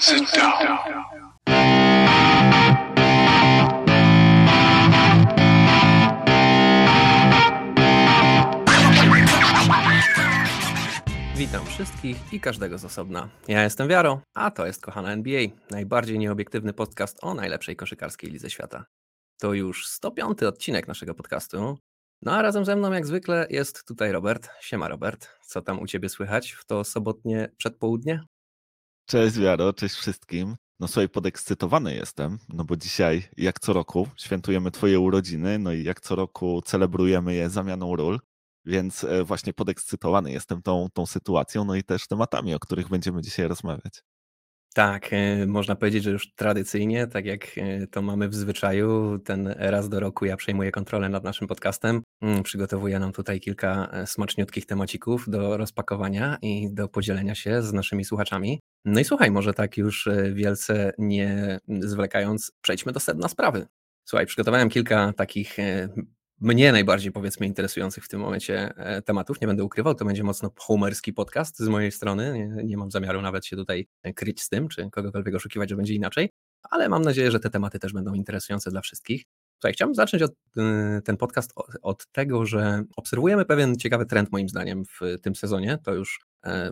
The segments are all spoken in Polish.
Sit down. Witam wszystkich i każdego z osobna. Ja jestem Wiaro, a to jest Kochana NBA, najbardziej nieobiektywny podcast o najlepszej koszykarskiej lidze świata. To już 105 odcinek naszego podcastu. No a razem ze mną jak zwykle jest tutaj Robert. Siema Robert, co tam u Ciebie słychać w to sobotnie przedpołudnie? Cześć Wiaro, cześć wszystkim. No słuchaj, podekscytowany jestem, no bo dzisiaj, jak co roku, świętujemy Twoje urodziny, no i jak co roku celebrujemy je zamianą ról, więc e, właśnie podekscytowany jestem tą, tą sytuacją, no i też tematami, o których będziemy dzisiaj rozmawiać. Tak, e, można powiedzieć, że już tradycyjnie, tak jak e, to mamy w zwyczaju, ten raz do roku ja przejmuję kontrolę nad naszym podcastem. Mm, przygotowuję nam tutaj kilka smaczniutkich temacików do rozpakowania i do podzielenia się z naszymi słuchaczami. No i słuchaj, może tak już wielce nie zwlekając, przejdźmy do sedna sprawy. Słuchaj, przygotowałem kilka takich mnie najbardziej powiedzmy interesujących w tym momencie e, tematów. Nie będę ukrywał, to będzie mocno homerski podcast z mojej strony. Nie, nie, mam zamiaru nawet się tutaj kryć z tym, czy kogokolwiek oszukiwać, że będzie inaczej, ale mam nadzieję, że te tematy też będą interesujące dla wszystkich. Słuchaj, chciałbym zacząć od, e, ten podcast od, tego, że obserwujemy pewien ciekawy trend moim zdaniem w tym sezonie. To już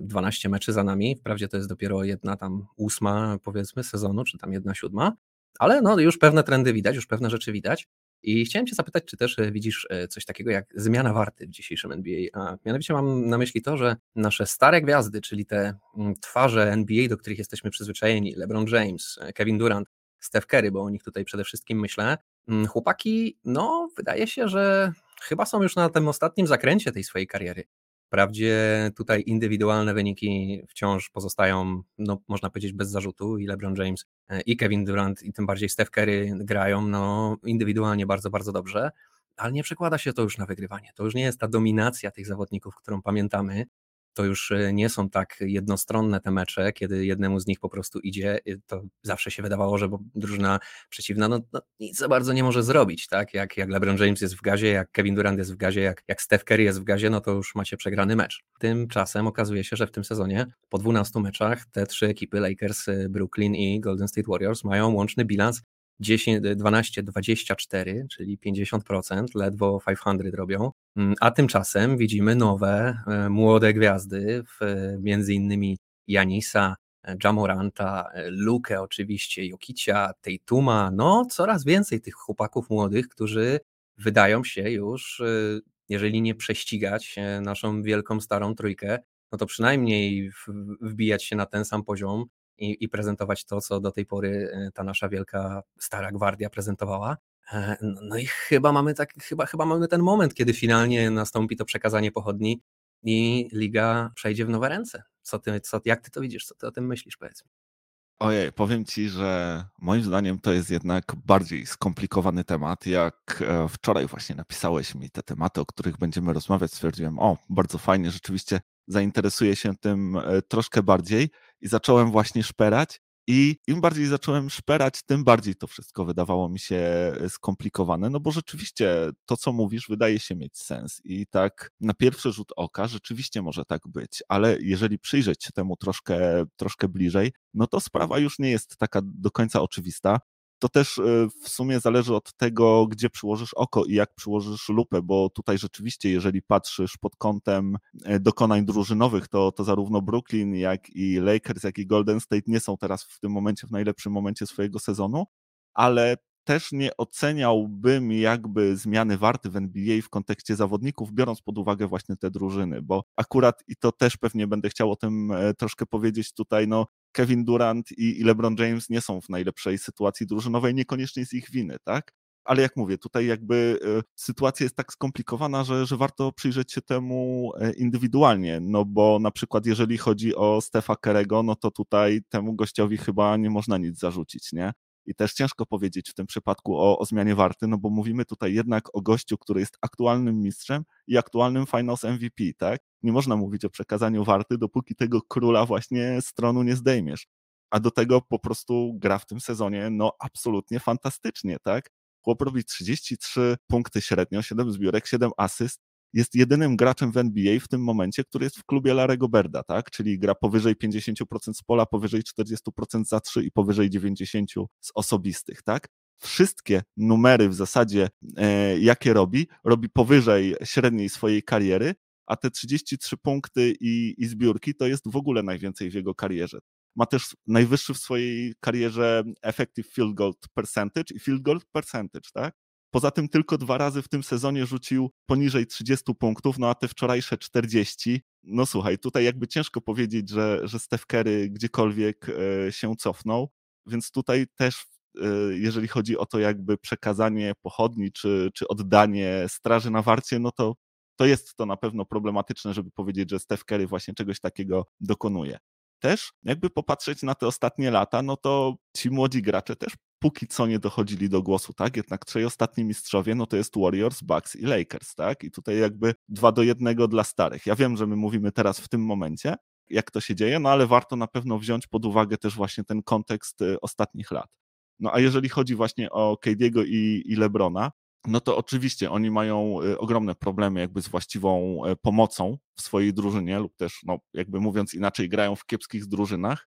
12 e, meczy za nami. Wprawdzie to jest dopiero jedna tam ósma powiedzmy sezonu, czy tam jedna siódma, ale no już pewne trendy widać, już pewne rzeczy widać. I chciałem Cię zapytać, czy też e, widzisz e, coś takiego jak zmiana warty w dzisiejszym NBA? A mianowicie mam na myśli to, że nasze stare gwiazdy, czyli te mm, twarze NBA, do których jesteśmy przyzwyczajeni, LeBron James, e, Kevin Durant, Steph Curry, bo o nich tutaj przede wszystkim myślę, mm, chłopaki, no wydaje się, że chyba są już na tym ostatnim zakręcie tej swojej kariery. Wprawdzie tutaj indywidualne wyniki wciąż pozostają, no, można powiedzieć, bez zarzutu i LeBron James e, i Kevin Durant i tym bardziej Steph Curry grają no, indywidualnie bardzo, bardzo dobrze, ale nie przekłada się to już na wygrywanie. To już nie jest ta dominacja tych zawodników, którą pamiętamy, to już e, nie są tak jednostronne te mecze, kiedy jednemu z nich po prostu idzie, to zawsze się wydawało, że drużyna przeciwna no, no, nic za bardzo nie może zrobić, tak? Jak, jak LeBron James jest w gazie, jak Kevin Durant jest w gazie, jak, jak Steph Curry jest w gazie, no to już macie przegrany mecz. Tymczasem okazuje się, że w tym sezonie po 12 meczach te trzy ekipy Lakers, e, Brooklyn i Golden State Warriors mają łączny bilans 12-24, czyli 50%, ledwo 500 robią. Mm, a tymczasem widzimy nowe, e, młode gwiazdy, w, między innymi Janisa, e, Jamoranta, e, Luke oczywiście, Jokicia, Tejtuma, no coraz więcej tych chłopaków młodych, którzy wydają się już, jeżeli nie prześcigać naszą wielką starą trójkę, no to przynajmniej wbijać się na ten sam poziom, i, i prezentować to, co do tej pory e, ta nasza wielka stara gwardia prezentowała. E, no i chyba mamy tak, chyba, chyba mamy ten moment, kiedy finalnie nastąpi to przekazanie pochodni i liga przejdzie w nowe ręce. Co ty, co, jak ty to widzisz? Co ty o tym myślisz, powiedz mi? Ojej, powiem ci, że moim zdaniem to jest jednak bardziej skomplikowany temat. Jak e, wczoraj właśnie napisałeś mi te tematy, o których będziemy rozmawiać, stwierdziłem, o, bardzo fajnie, rzeczywiście zainteresuję się tym troszkę bardziej i zacząłem właśnie szperać. I im bardziej zacząłem szperać, tym bardziej to wszystko wydawało mi się e, skomplikowane, no bo rzeczywiście to, co mówisz, wydaje się mieć sens. I tak na pierwszy rzut oka rzeczywiście może tak być, ale jeżeli przyjrzeć się temu troszkę, troszkę bliżej, no to sprawa już nie jest taka do końca oczywista to też e, w sumie zależy od tego, gdzie przyłożysz oko i jak przyłożysz lupę, bo tutaj rzeczywiście, jeżeli patrzysz pod kątem e, dokonań drużynowych, to, to zarówno Brooklyn, jak i Lakers, jak i Golden State nie są teraz w tym momencie w najlepszym momencie swojego sezonu, ale też nie oceniałbym jakby zmiany warty w NBA w kontekście zawodników, biorąc pod uwagę właśnie te drużyny, bo akurat i to też pewnie będę chciał o tym e, troszkę powiedzieć tutaj, no Kevin Durant i, LeBron James nie są w najlepszej sytuacji drużynowej, niekoniecznie z ich winy, tak? Ale jak mówię, tutaj jakby e, sytuacja jest tak skomplikowana, że, że warto przyjrzeć się temu e, indywidualnie, no bo na przykład jeżeli chodzi o Stefa Kerego, no to tutaj temu gościowi chyba nie można nic zarzucić, nie? I też ciężko powiedzieć w tym przypadku o, o zmianie warty, no bo mówimy tutaj jednak o gościu, który jest aktualnym mistrzem i aktualnym Finals MVP, tak? Nie można mówić o przekazaniu warty, dopóki tego króla właśnie z tronu nie zdejmiesz. A do tego po prostu gra w tym sezonie, no absolutnie fantastycznie, tak? Chłop robi 33 punkty średnio, 7 zbiórek, 7 asyst, jest jedynym graczem w NBA w tym momencie, który jest w klubie Larego Berda, tak? czyli gra powyżej 50% z pola, powyżej 40% za 3 i powyżej 90% z osobistych. Tak? Wszystkie numery w zasadzie, e, jakie robi, robi powyżej średniej swojej kariery, a te 33 punkty i, i zbiórki to jest w ogóle najwięcej w jego karierze. Ma też najwyższy w swojej karierze effective field goal percentage i field goal percentage, tak? Poza tym tylko dwa razy w tym sezonie rzucił poniżej 30 punktów, no a te wczorajsze 40. No słuchaj, tutaj jakby ciężko powiedzieć, że, że Steph Curry gdziekolwiek e, się cofnął, więc tutaj też e, jeżeli chodzi o to jakby przekazanie pochodni czy, czy oddanie straży na warcie, no to, to jest to na pewno problematyczne, żeby powiedzieć, że Steph Curry właśnie czegoś takiego dokonuje też jakby popatrzeć na te ostatnie lata, no to ci młodzi gracze też póki co nie dochodzili do głosu, tak? Jednak trzej ostatni mistrzowie, no to jest Warriors, Bucks i Lakers, tak? I tutaj jakby dwa do jednego dla starych. Ja wiem, że my mówimy teraz w tym momencie, jak to się dzieje, no ale warto na pewno wziąć pod uwagę też właśnie ten kontekst y, ostatnich lat. No a jeżeli chodzi właśnie o Kadiego i, i Lebrona, no to oczywiście oni mają y, ogromne problemy jakby z właściwą e, pomocą w swojej drużynie lub też, no jakby mówiąc inaczej, grają w kiepskich drużynach,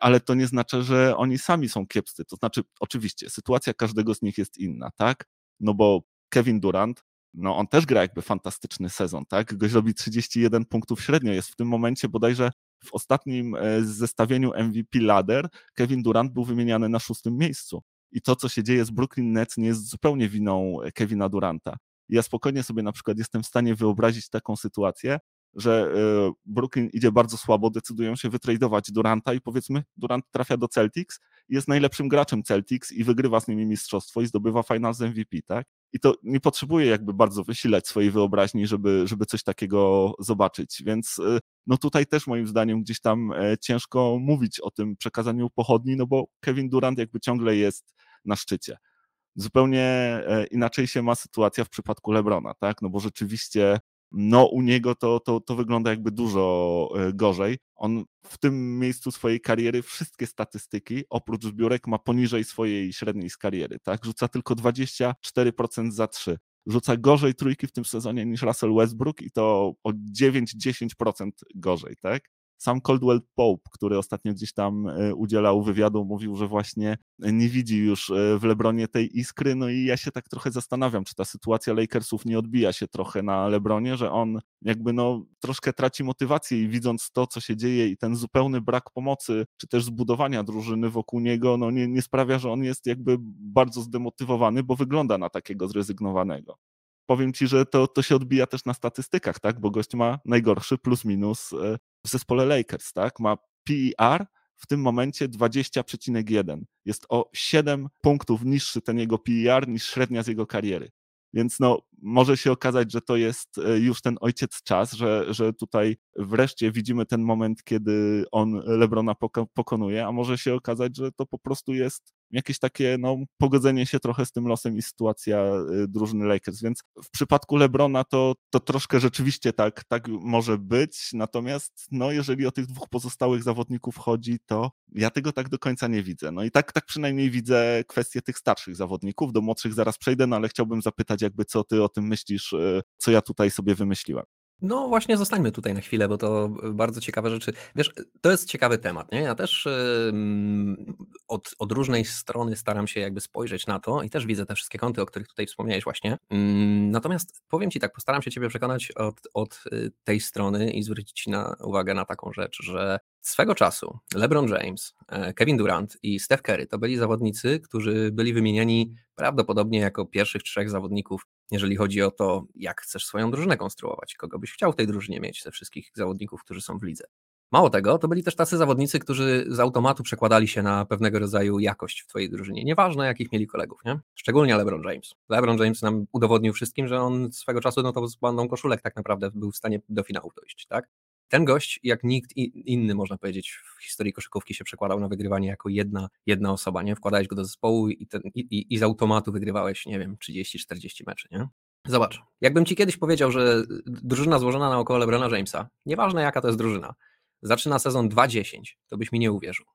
ale to nie znaczy, że oni sami są kiepscy. To znaczy, oczywiście, sytuacja każdego z nich jest inna, tak? No bo Kevin Durant, no on też gra jakby fantastyczny sezon, tak? Goś robi 31 punktów średnio, jest w tym momencie bodajże w ostatnim e, zestawieniu MVP Ladder Kevin Durant był wymieniany na szóstym miejscu. I to, co się dzieje z Brooklyn Nets, nie jest zupełnie winą Kevina Duranta. Ja spokojnie sobie na przykład jestem w stanie wyobrazić taką sytuację, że e, Brooklyn idzie bardzo słabo, decydują się wytradować Duranta i powiedzmy Durant trafia do Celtics jest najlepszym graczem Celtics i wygrywa z nimi mistrzostwo i zdobywa Finals MVP, tak? I to nie potrzebuje jakby bardzo wysilać swojej wyobraźni, żeby, żeby coś takiego zobaczyć, więc e, no tutaj też moim zdaniem gdzieś tam e, ciężko mówić o tym przekazaniu pochodni, no bo Kevin Durant jakby ciągle jest na szczycie. Zupełnie inaczej się ma sytuacja w przypadku Lebrona, tak? No bo rzeczywiście no u niego to, to, to wygląda jakby dużo e, gorzej. On w tym miejscu swojej kariery wszystkie statystyki oprócz zbiórek ma poniżej swojej średniej z kariery, tak? Rzuca tylko 24% za 3. Rzuca gorzej trójki w tym sezonie niż Russell Westbrook i to o 9-10% gorzej, tak? Sam Coldwell Pope, który ostatnio gdzieś tam e, udzielał wywiadu, mówił, że właśnie nie widzi już e, w Lebronie tej iskry. No i ja się tak trochę zastanawiam, czy ta sytuacja Lakersów nie odbija się trochę na Lebronie, że on jakby no troszkę traci motywację i widząc to, co się dzieje i ten zupełny brak pomocy, czy też zbudowania drużyny wokół niego, no nie, nie sprawia, że on jest jakby bardzo zdemotywowany, bo wygląda na takiego zrezygnowanego powiem ci, że to, to się odbija też na statystykach, tak? Bo gość ma najgorszy plus minus e, w zespole Lakers, tak? Ma PER w tym momencie 20,1. Jest o 7 punktów niższy ten jego PER niż średnia z jego kariery. Więc no, może się okazać, że to jest e, już ten ojciec czas, że, że tutaj wreszcie widzimy ten moment, kiedy on Lebrona pokonuje, a może się okazać, że to po prostu jest jakieś takie no, pogodzenie się trochę z tym losem i sytuacja y, drużyny Lakers. Więc w przypadku LeBrona to, to troszkę rzeczywiście tak, tak może być. Natomiast no, jeżeli o tych dwóch pozostałych zawodników chodzi, to ja tego tak do końca nie widzę. No i tak, tak przynajmniej widzę kwestię tych starszych zawodników. Do młodszych zaraz przejdę, no ale chciałbym zapytać, jakby co ty o tym myślisz, y, co ja tutaj sobie wymyśliłem. No właśnie zostańmy tutaj na chwilę, bo to bardzo ciekawe rzeczy. Wiesz, to jest ciekawy temat, nie? Ja też od, od różnej strony staram się jakby spojrzeć na to i też widzę te wszystkie kąty, o których tutaj wspomniałeś właśnie. Natomiast powiem Ci tak, postaram się Ciebie przekonać od, od y, tej strony i zwrócić na uwagę na taką rzecz, że swego czasu LeBron James, e, Kevin Durant i Steph Curry to byli zawodnicy, którzy byli wymieniani prawdopodobnie jako pierwszych trzech zawodników, jeżeli chodzi o to, jak chcesz swoją drużynę konstruować, kogo byś chciał w tej drużynie mieć, ze wszystkich zawodników, którzy są w lidze. Mało tego, to byli też tacy zawodnicy, którzy z automatu przekładali się na pewnego rodzaju jakość w twojej drużynie. Nieważne, jakich mieli kolegów, nie? Szczególnie LeBron James. LeBron James nam udowodnił wszystkim, że on swego czasu, no to z bandą koszulek tak naprawdę był w stanie do finału dojść, tak? Ten gość, jak nikt inny, można powiedzieć, w historii koszykówki się przekładał na wygrywanie jako jedna, jedna osoba, nie? Wkładałeś go do zespołu i, ten, i, i z automatu wygrywałeś, nie wiem, 30-40 meczy, nie? Zobacz, jakbym ci kiedyś powiedział, że drużyna złożona naokoło LeBrona Jamesa, nieważne jaka to jest drużyna, zaczyna sezon 2-10, to byś mi nie uwierzył.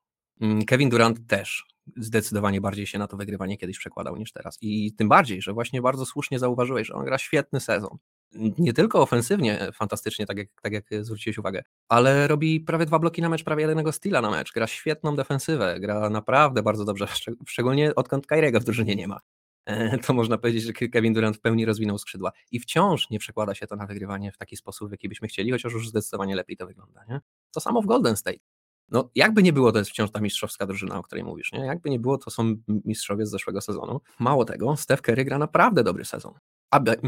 Mm, Kevin Durant też zdecydowanie bardziej się na to wygrywanie kiedyś przekładał niż teraz. I tym bardziej, że właśnie bardzo słusznie zauważyłeś, że on gra świetny sezon. Nie tylko ofensywnie fantastycznie, tak jak, tak jak zwróciłeś uwagę, ale robi prawie dwa bloki na mecz, prawie jednego styla na mecz. Gra świetną defensywę, gra naprawdę bardzo dobrze, szczególnie odkąd Kairiego w drużynie nie ma. E, to można powiedzieć, że Kevin Durant w pełni rozwinął skrzydła i wciąż nie przekłada się to na wygrywanie w taki sposób, w jaki byśmy chcieli, chociaż już zdecydowanie lepiej to wygląda. Nie? To samo w Golden State. No, jakby nie było, to jest wciąż ta mistrzowska drużyna, o której mówisz, nie? Jakby nie było, to są mistrzowie z zeszłego sezonu. Mało tego, Steph Curry gra naprawdę dobry sezon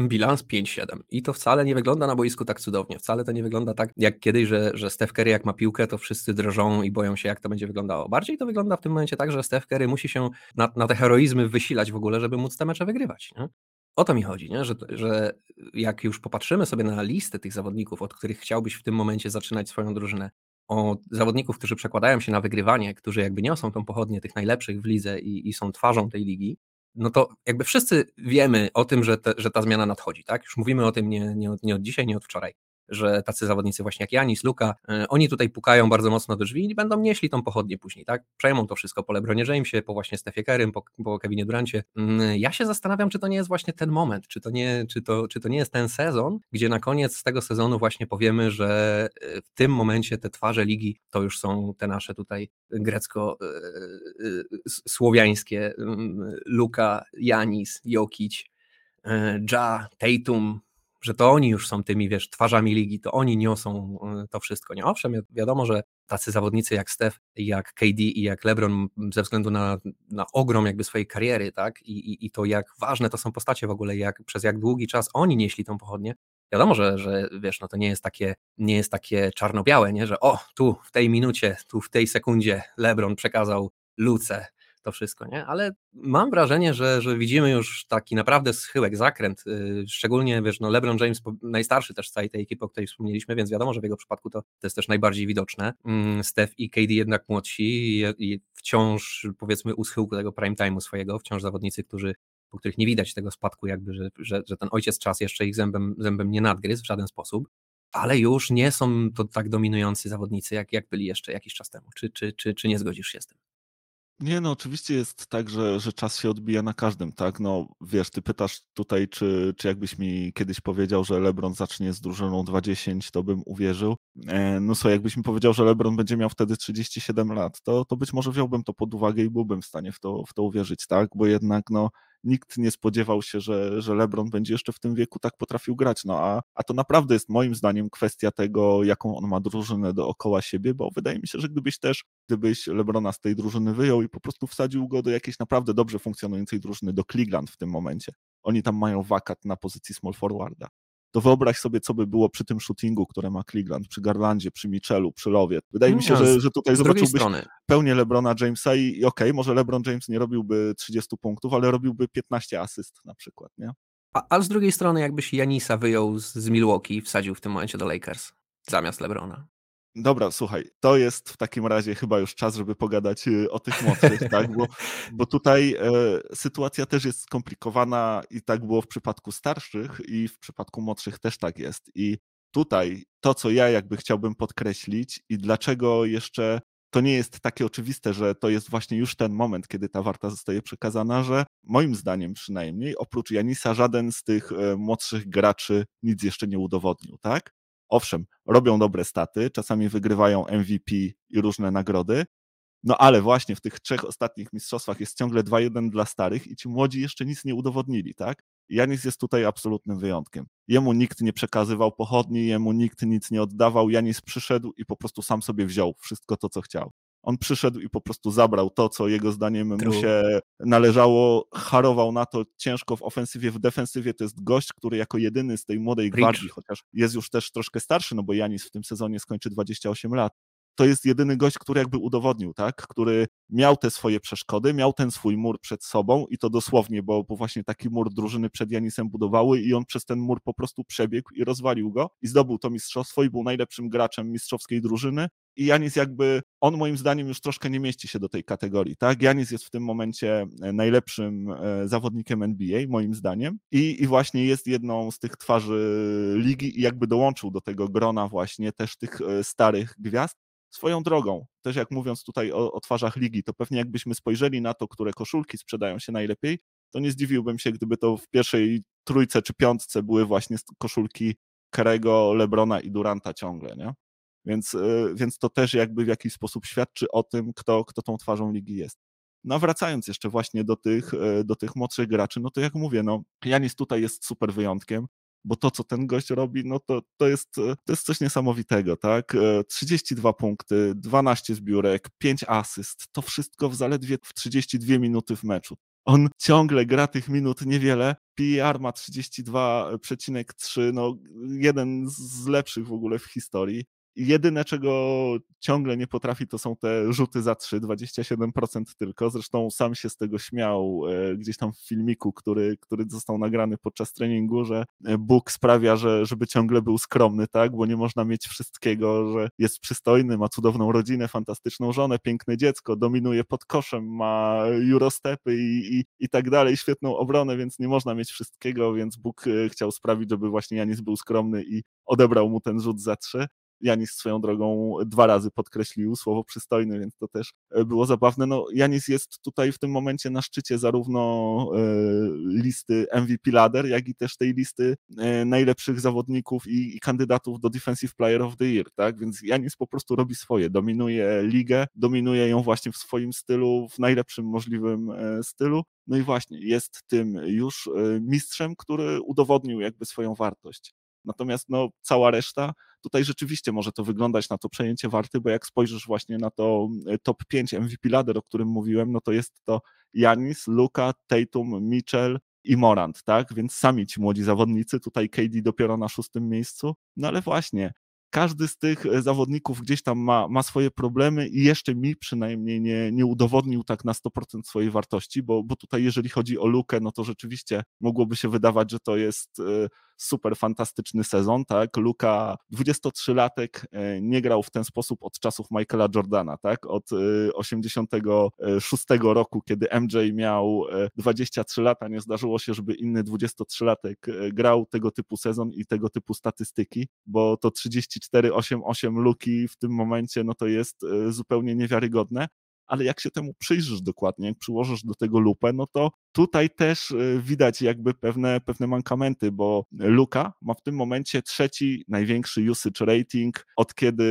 bilans 5-7. I to wcale nie wygląda na boisku tak cudownie. Wcale to nie wygląda tak jak kiedyś, że, że Steph Curry jak ma piłkę, to wszyscy drżą i boją się, jak to będzie wyglądało. Bardziej to wygląda w tym momencie tak, że Steph Curry musi się na, na te heroizmy wysilać w ogóle, żeby móc te mecze wygrywać. Nie? O to mi chodzi, nie? Że, że jak już popatrzymy sobie na listę tych zawodników, od których chciałbyś w tym momencie zaczynać swoją drużynę, o zawodników, którzy przekładają się na wygrywanie, którzy jakby niosą tą pochodnię tych najlepszych w lidze i, i są twarzą tej ligi, no to jakby wszyscy wiemy o tym, że, te, że ta zmiana nadchodzi, tak? Już mówimy o tym nie, nie, nie od dzisiaj, nie od wczoraj że tacy zawodnicy właśnie jak Janis, Luka, e, oni tutaj pukają bardzo mocno do drzwi i będą nieśli tą pochodnię później, tak? Przejmą to wszystko po LeBronie Jamesie, po właśnie Stefie Kerrym, po, po Kevinie Durancie. Mm, ja się zastanawiam, czy to nie jest właśnie ten moment, czy to, nie, czy, to, czy to nie jest ten sezon, gdzie na koniec tego sezonu właśnie powiemy, że e, w tym momencie te twarze ligi to już są te nasze tutaj grecko-słowiańskie mm, Luka, Janis, Jokic, e, Ja, Tatum, że to oni już są tymi, wiesz, twarzami ligi, to oni niosą e, to wszystko. Nie owszem, wiadomo, że tacy zawodnicy jak Steph, jak KD i jak LeBron ze względu na, na ogrom jakby swojej kariery, tak, I, i, i to jak ważne to są postacie w ogóle, jak, przez jak długi czas oni nieśli tą pochodnię, wiadomo, że, że wiesz, no to nie jest takie, nie jest takie czarno-białe, nie, że o, tu w tej minucie, tu w tej sekundzie LeBron przekazał Luce to wszystko, nie? Ale mam wrażenie, że, że widzimy już taki naprawdę schyłek, zakręt, yy, szczególnie, wiesz, no LeBron James, najstarszy też z całej tej ekipy, o której wspomnieliśmy, więc wiadomo, że w jego przypadku to, to jest też najbardziej widoczne. Yy, Steph i KD jednak młodsi i, i wciąż, powiedzmy, u schyłku tego prime time'u swojego, wciąż zawodnicy, którzy po których nie widać tego spadku, jakby, że, że, że ten ojciec czas jeszcze ich zębem, zębem nie nadgryzł w żaden sposób, ale już nie są to tak dominujący zawodnicy, jak, jak byli jeszcze jakiś czas temu. Czy, czy, czy, czy nie zgodzisz się z tym? Nie, no oczywiście jest tak, że, że czas się odbija na każdym, tak? No wiesz, ty pytasz tutaj, czy, czy jakbyś mi kiedyś powiedział, że LeBron zacznie z drużyną 2-10, to bym uwierzył. E, no co, jakbyś mi powiedział, że LeBron będzie miał wtedy 37 lat, to, to być może wziąłbym to pod uwagę i byłbym w stanie w to, w to uwierzyć, tak? Bo jednak, no, nikt nie spodziewał się, że, że LeBron będzie jeszcze w tym wieku tak potrafił grać. No a, a to naprawdę jest moim zdaniem kwestia tego, jaką on ma drużynę dookoła siebie, bo wydaje mi się, że gdybyś też, gdybyś LeBrona z tej drużyny wyjął i po prostu wsadził go do jakiejś naprawdę dobrze funkcjonującej drużyny, do Cleveland w tym momencie. Oni tam mają wakat na pozycji small forwarda to wyobraź sobie, co by było przy tym shootingu, które ma Cleveland, przy Garlandzie, przy Mitchellu, przy Lowie. Wydaje mi się, że, że tutaj zobaczyłbyś pełnię LeBrona Jamesa i, i okej, okay, może LeBron James nie robiłby 30 punktów, ale robiłby 15 asyst na przykład, nie? A, ale z drugiej strony, jakbyś Janisa wyjął z, z Milwaukee i wsadził w tym momencie do Lakers zamiast LeBrona. Dobra, słuchaj, to jest w takim razie chyba już czas, żeby pogadać y, o tych młodszych, tak? Bo, bo tutaj e, sytuacja też jest skomplikowana i tak było w przypadku starszych i w przypadku młodszych też tak jest. I tutaj to, co ja jakby chciałbym podkreślić i dlaczego jeszcze to nie jest takie oczywiste, że to jest właśnie już ten moment, kiedy ta warta zostaje przekazana, że moim zdaniem przynajmniej, oprócz Janisa, żaden z tych e, młodszych graczy nic jeszcze nie udowodnił, tak? Owszem, robią dobre staty, czasami wygrywają MVP i różne nagrody, no ale właśnie w tych trzech ostatnich mistrzostwach jest ciągle 2-1 dla starych i ci młodzi jeszcze nic nie udowodnili, tak? Janis jest tutaj absolutnym wyjątkiem. Jemu nikt nie przekazywał pochodni, jemu nikt nic nie oddawał. Janis przyszedł i po prostu sam sobie wziął wszystko to, co chciał. On przyszedł i po prostu zabrał to, co jego zdaniem True. mu się należało, harował na to ciężko w ofensywie, w defensywie. To jest gość, który jako jedyny z tej młodej gwardii, chociaż jest już też troszkę starszy, no bo Janis w tym sezonie skończy 28 lat, to jest jedyny gość, który jakby udowodnił, tak? Który miał te swoje przeszkody, miał ten swój mur przed sobą i to dosłownie, bo, bo właśnie taki mur drużyny przed Janisem budowały i on przez ten mur po prostu przebiegł i rozwalił go i zdobył to mistrzostwo i był najlepszym graczem mistrzowskiej drużyny i Janis jakby, on moim zdaniem już troszkę nie mieści się do tej kategorii, tak? Janis jest w tym momencie e, najlepszym e, zawodnikiem NBA, moim zdaniem i, i właśnie jest jedną z tych twarzy ligi i jakby dołączył do tego grona właśnie też tych e, starych gwiazd, Swoją drogą, też jak mówiąc tutaj o, o twarzach ligi, to pewnie jakbyśmy spojrzeli na to, które koszulki sprzedają się najlepiej, to nie zdziwiłbym się, gdyby to w pierwszej trójce czy piątce były właśnie koszulki Kerego, Lebrona i Duranta ciągle, nie? Więc, y, więc to też jakby w jakiś sposób świadczy o tym, kto, kto tą twarzą ligi jest. No wracając jeszcze właśnie do tych, y, do tych młodszych graczy, no to jak mówię, no Janis tutaj jest super wyjątkiem, bo to, co ten gość robi, no to, to, jest, y, to jest coś niesamowitego, tak? 32 punkty, 12 zbiórek, 5 asyst, to wszystko w zaledwie w 32 minuty w meczu. On ciągle gra tych minut niewiele. PER ma 32,3, no jeden z lepszych w ogóle w historii. Jedyne, czego ciągle nie potrafi, to są te rzuty za 3, 27% tylko. Zresztą sam się z tego śmiał e, gdzieś tam w filmiku, który, który został nagrany podczas treningu, że e, Bóg sprawia, że, żeby ciągle był skromny, tak? Bo nie można mieć wszystkiego, że jest przystojny, ma cudowną rodzinę, fantastyczną żonę, piękne dziecko, dominuje pod koszem, ma Eurostepy i, i, i tak dalej, świetną obronę, więc nie można mieć wszystkiego, więc Bóg e, chciał sprawić, żeby właśnie Janis był skromny i odebrał mu ten rzut za trzy. Janis swoją drogą dwa razy podkreślił słowo przystojny, więc to też e, było zabawne. No, Janis jest tutaj w tym momencie na szczycie zarówno e, listy MVP Ladder, jak i też tej listy e, najlepszych zawodników i, kandydatów do Defensive Player of the Year, tak? Więc Janis po prostu robi swoje, dominuje ligę, dominuje ją właśnie w swoim stylu, w najlepszym możliwym stylu. No i właśnie, jest tym już mistrzem, który udowodnił jakby swoją wartość. Natomiast no, cała reszta, tutaj rzeczywiście może to wyglądać na to przejęcie warty, bo jak spojrzysz właśnie na to e, top 5 MVP ladder, o którym mówiłem, no to jest to Janis, Luka, Tatum, Mitchell, i Morant, tak? Więc sami ci młodzi zawodnicy, tutaj KD dopiero na szóstym miejscu. No ale właśnie, każdy z tych e, zawodników gdzieś tam ma, ma swoje problemy i jeszcze mi przynajmniej nie, nie udowodnił tak na 100% swojej wartości, bo, bo tutaj jeżeli chodzi o lukę, no to rzeczywiście mogłoby się wydawać, że to jest e, super fantastyczny sezon, tak? Luka, 23-latek, e, nie grał w ten sposób od czasów Michaela Jordana, tak? Od 86 roku, kiedy MJ miał 23 lata, nie zdarzyło się, żeby inny 23-latek grał tego typu sezon i tego typu statystyki, bo to 34 4-8-8 luki w tym momencie, no to jest e, zupełnie niewiarygodne. Ale jak się temu przyjrzysz dokładnie, jak przyłożysz do tego lupę, no to tutaj też e, widać jakby pewne, pewne mankamenty, bo Luka ma w tym momencie trzeci największy usage rating od kiedy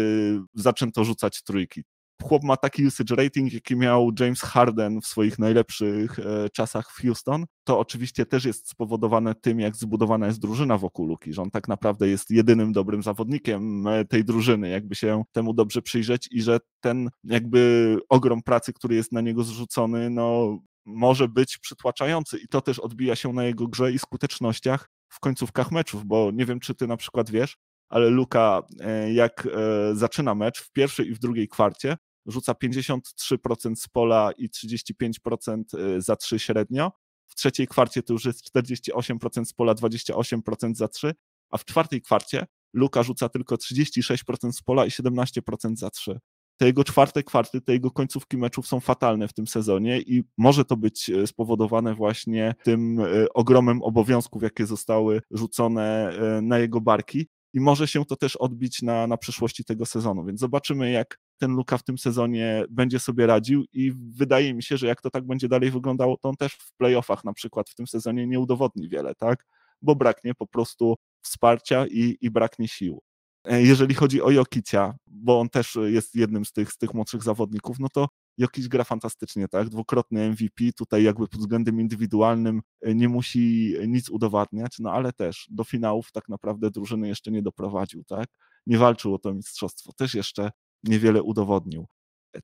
zaczęto rzucać trójki chłop ma taki usage rating, jaki miał James Harden w swoich najlepszych e, czasach w Houston. To oczywiście też jest spowodowane tym, jak zbudowana jest drużyna wokół Luki, że on tak naprawdę jest jedynym dobrym zawodnikiem e, tej drużyny, jakby się temu dobrze przyjrzeć i że ten jakby ogrom pracy, który jest na niego zrzucony, no może być przytłaczający i to też odbija się na jego grze i skutecznościach w końcówkach meczów, bo nie wiem, czy ty na przykład wiesz, ale Luka, e, jak zaczyna mecz w pierwszej i w drugiej kwarcie, rzuca 53% z pola i 35% y, za 3 średnio. W trzeciej kwarcie to już jest 48% z pola, 28% za 3, a w czwartej kwarcie Luka rzuca tylko 36% z pola i 17% za 3. Te jego czwarte kwarty, te jego końcówki meczów są fatalne w tym sezonie i może to być y, spowodowane właśnie tym y, ogromem obowiązków, jakie zostały rzucone na jego barki i może się to też odbić na, na przyszłości tego sezonu. Więc zobaczymy, jak ten Luka w tym sezonie będzie sobie radził i wydaje mi się, że jak to tak będzie dalej wyglądało, to on też w playoffach na przykład w tym sezonie nie udowodni wiele, tak? Bo braknie po prostu wsparcia i, i braknie sił. E, jeżeli chodzi o Jokicia, bo on też jest jednym z tych, z tych młodszych zawodników, no to Jokic gra fantastycznie, tak? Dwukrotny MVP, tutaj jakby pod względem indywidualnym e, nie musi nic udowadniać, no ale też do finałów tak naprawdę drużyny jeszcze nie doprowadził, tak? Nie walczył o to mistrzostwo, też jeszcze niewiele udowodnił.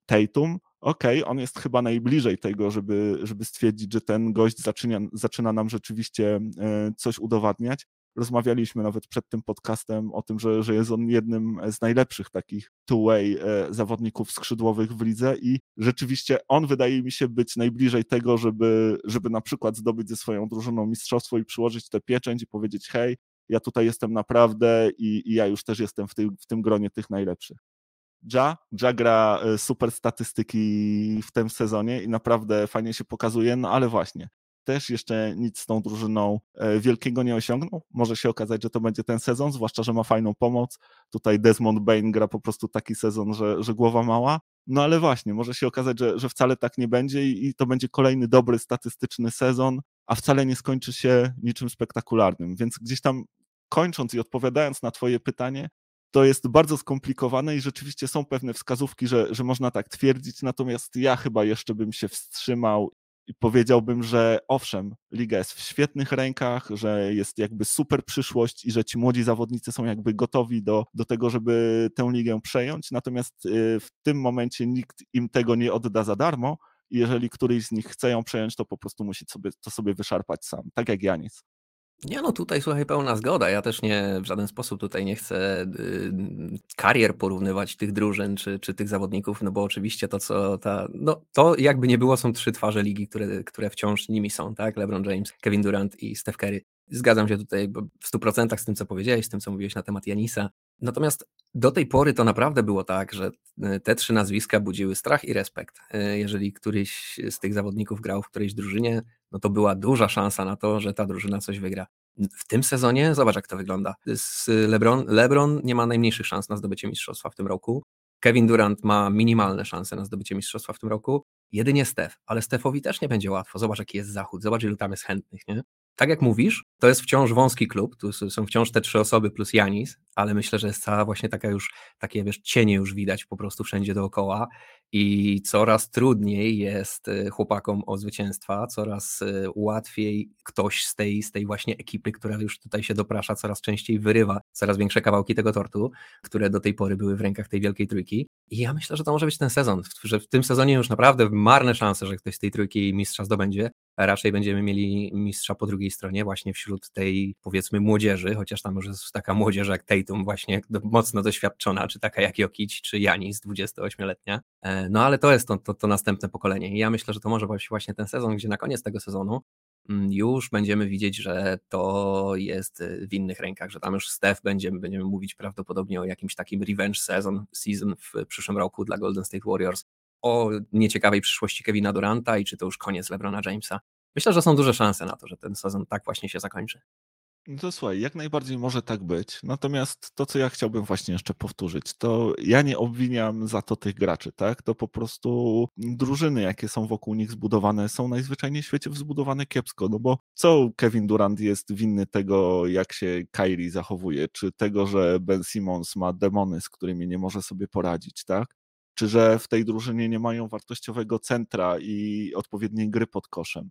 Tatum, okej, okay, on jest chyba najbliżej tego, żeby, żeby stwierdzić, że ten gość zaczyna, zaczyna nam rzeczywiście e, coś udowadniać. Rozmawialiśmy nawet przed tym podcastem o tym, że, że jest on jednym z najlepszych takich two-way e, zawodników skrzydłowych w lidze i rzeczywiście on wydaje mi się być najbliżej tego, żeby, żeby na przykład zdobyć ze swoją drużyną mistrzostwo i przyłożyć tę pieczęć i powiedzieć hej, ja tutaj jestem naprawdę i, i ja już też jestem w, tym w tym gronie tych najlepszych. Ja, ja gra e, super statystyki w tym sezonie i naprawdę fajnie się pokazuje, no ale właśnie, też jeszcze nic z tą drużyną e, wielkiego nie osiągnął. Może się okazać, że to będzie ten sezon, zwłaszcza, że ma fajną pomoc. Tutaj Desmond Bain gra po prostu taki sezon, że, że głowa mała. No ale właśnie, może się okazać, że, że wcale tak nie będzie i, i to będzie kolejny dobry statystyczny sezon, a wcale nie skończy się niczym spektakularnym. Więc gdzieś tam kończąc i odpowiadając na Twoje pytanie, to jest bardzo skomplikowane i rzeczywiście są pewne wskazówki, że, że można tak twierdzić, natomiast ja chyba jeszcze bym się wstrzymał i powiedziałbym, że owszem, liga jest w świetnych rękach, że jest jakby super przyszłość i że ci młodzi zawodnicy są jakby gotowi do, do tego, żeby tę ligę przejąć, natomiast y, w tym momencie nikt im tego nie odda za darmo jeżeli któryś z nich chce ją przejąć, to po prostu musi sobie, to sobie wyszarpać sam, tak jak Janis. Nie no, tutaj słuchaj, pełna zgoda. Ja też nie w żaden sposób tutaj nie chcę y, karier porównywać tych drużyn czy, czy tych zawodników, no bo oczywiście to, co ta, no to jakby nie było, są trzy twarze ligi, które, które wciąż nimi są, tak? LeBron James, Kevin Durant i Steph Curry. Zgadzam się tutaj w 100% z tym, co powiedziałeś, z tym, co mówiłeś na temat Janisa. Natomiast do tej pory to naprawdę było tak, że y, te trzy nazwiska budziły strach i respekt. Y, jeżeli któryś z tych zawodników grał w którejś drużynie, no to była duża szansa na to, że ta drużyna coś wygra. W tym sezonie zobacz, jak to wygląda. Z LeBron, LeBron nie ma najmniejszych szans na zdobycie mistrzostwa w tym roku. Kevin Durant ma minimalne szanse na zdobycie mistrzostwa w tym roku. Jedynie Steph, ale Stefowi też nie będzie łatwo. Zobacz, jaki jest zachód, zobacz, ilu tam jest chętnych, nie? tak jak mówisz, to jest wciąż wąski klub, tu są wciąż te trzy osoby plus Janis, ale myślę, że jest cała właśnie taka już, takie wiesz, cienie już widać po prostu wszędzie dookoła i coraz trudniej jest y, chłopakom o zwycięstwa, coraz y, łatwiej ktoś z tej, z tej właśnie ekipy, która już tutaj się doprasza, coraz częściej wyrywa coraz większe kawałki tego tortu, które do tej pory były w rękach tej wielkiej trójki. I ja myślę, że to może być ten sezon, że w tym sezonie już naprawdę marne szanse, że ktoś z tej trójki mistrza zdobędzie, raczej będziemy mieli mistrza po drugiej stronie, właśnie wśród tej powiedzmy młodzieży, chociaż tam już jest taka młodzież jak Tatum, właśnie mocno doświadczona, czy taka jak Jokic, czy Janis, 28-letnia. E, no ale to jest to, to, to następne pokolenie. I ja myślę, że to może być właśnie ten sezon, gdzie na koniec tego sezonu mm, już będziemy widzieć, że to jest e, w innych rękach, że tam już Steph będziemy, będziemy mówić prawdopodobnie o jakimś takim revenge season, season w przyszłym roku dla Golden State Warriors, o nieciekawej przyszłości Kevina Duranta i czy to już koniec LeBrona Jamesa. Myślę, że są duże szanse na to, że ten sezon tak właśnie się zakończy. No to słuchaj, jak najbardziej może tak być. Natomiast to, co ja chciałbym właśnie jeszcze powtórzyć, to ja nie obwiniam za to tych graczy, tak? To po prostu drużyny, jakie są wokół nich zbudowane, są najzwyczajniej w świecie zbudowane kiepsko. No bo co Kevin Durant jest winny tego, jak się Kyrie zachowuje, czy tego, że Ben Simmons ma demony, z którymi nie może sobie poradzić, tak? Czy że w tej drużynie nie mają wartościowego centra i odpowiedniej gry pod koszem.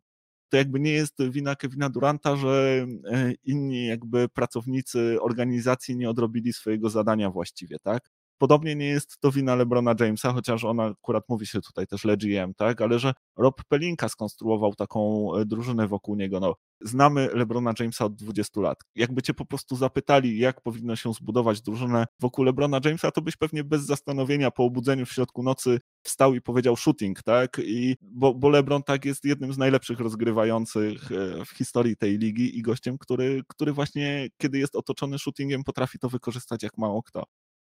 To jakby nie jest wina Kevina Duranta, że e, inni jakby pracownicy organizacji nie odrobili swojego zadania właściwie, tak? Podobnie nie jest to wina LeBrona Jamesa, chociaż ona akurat mówi się tutaj też LeGM, tak? Ale że Rob Pelinka skonstruował taką e, drużynę wokół niego. No, znamy LeBrona Jamesa od 20 lat. Jakby cię po prostu zapytali, jak powinno się zbudować drużynę wokół LeBrona Jamesa, to byś pewnie bez zastanowienia po obudzeniu w środku nocy wstał i powiedział shooting, tak? I, bo, bo LeBron tak jest jednym z najlepszych rozgrywających e, w historii tej ligi i gościem, który, który właśnie, kiedy jest otoczony shootingiem, potrafi to wykorzystać jak mało kto.